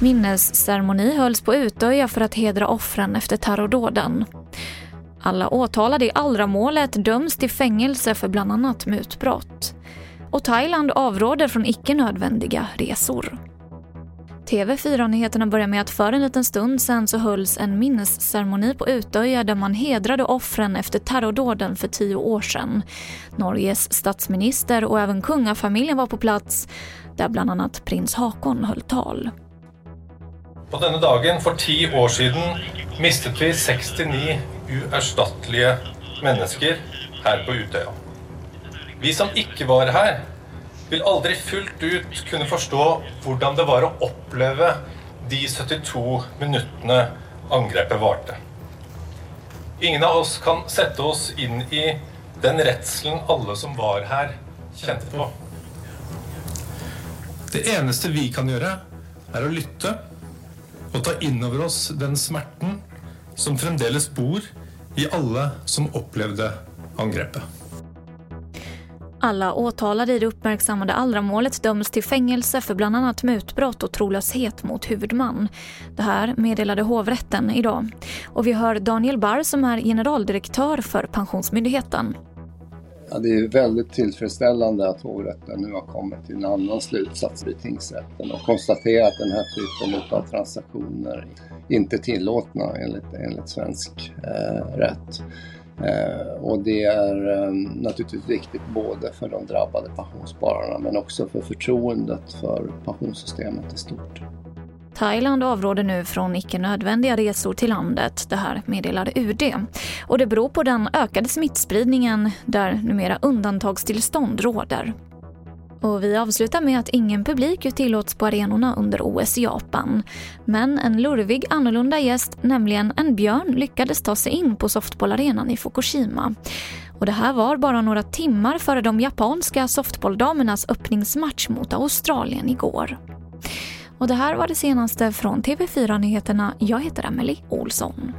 Minnesceremoni hölls på Utöja för att hedra offren efter terrordåden. Alla åtalade i Allra-målet döms till fängelse för bland annat mutbrott. Och Thailand avråder från icke nödvändiga resor. TV4-nyheterna börjar med att för en liten stund sen så hölls en minnesceremoni på Utöja där man hedrade offren efter terrordåden för tio år sedan. Norges statsminister och även kungafamiljen var på plats där bland annat prins Hakon höll tal. På denna dagen för tio år sedan mistet vi 69 oersättliga människor här på Utöja. Vi som inte var här vil aldri fullt ut kunne forstå hvordan det var å oppleve de 72 minuttene angrepet varte. Ingen av oss kan sette oss inn i den redselen alle som var her, kjente på. Det eneste vi kan gjøre, er å lytte og ta inn over oss den smerten som fremdeles bor i alle som opplevde angrepet. Alla åtalade i det uppmärksammade Allra-målet döms till fängelse för bland annat mutbrott och trolöshet mot huvudman. Det här meddelade hovrätten idag. Och vi hör Daniel Barr som är generaldirektör för Pensionsmyndigheten. Ja, det är väldigt tillfredsställande att hovrätten nu har kommit till en annan slutsats i tingsrätten och konstaterat att den här typen av transaktioner inte är tillåtna enligt, enligt svensk eh, rätt. Eh, och det är eh, naturligtvis viktigt både för de drabbade pensionsspararna men också för förtroendet för pensionssystemet i stort. Thailand avråder nu från icke nödvändiga resor till landet. Det här meddelade UD. Och det beror på den ökade smittspridningen där numera undantagstillstånd råder. Och vi avslutar med att ingen publik tillåts på arenorna under OS i Japan. Men en lurvig annorlunda gäst, nämligen en björn, lyckades ta sig in på softballarenan i Fukushima. Och det här var bara några timmar före de japanska softbolldamernas öppningsmatch mot Australien igår. Och det här var det senaste från TV4 Nyheterna. Jag heter Emily Olsson.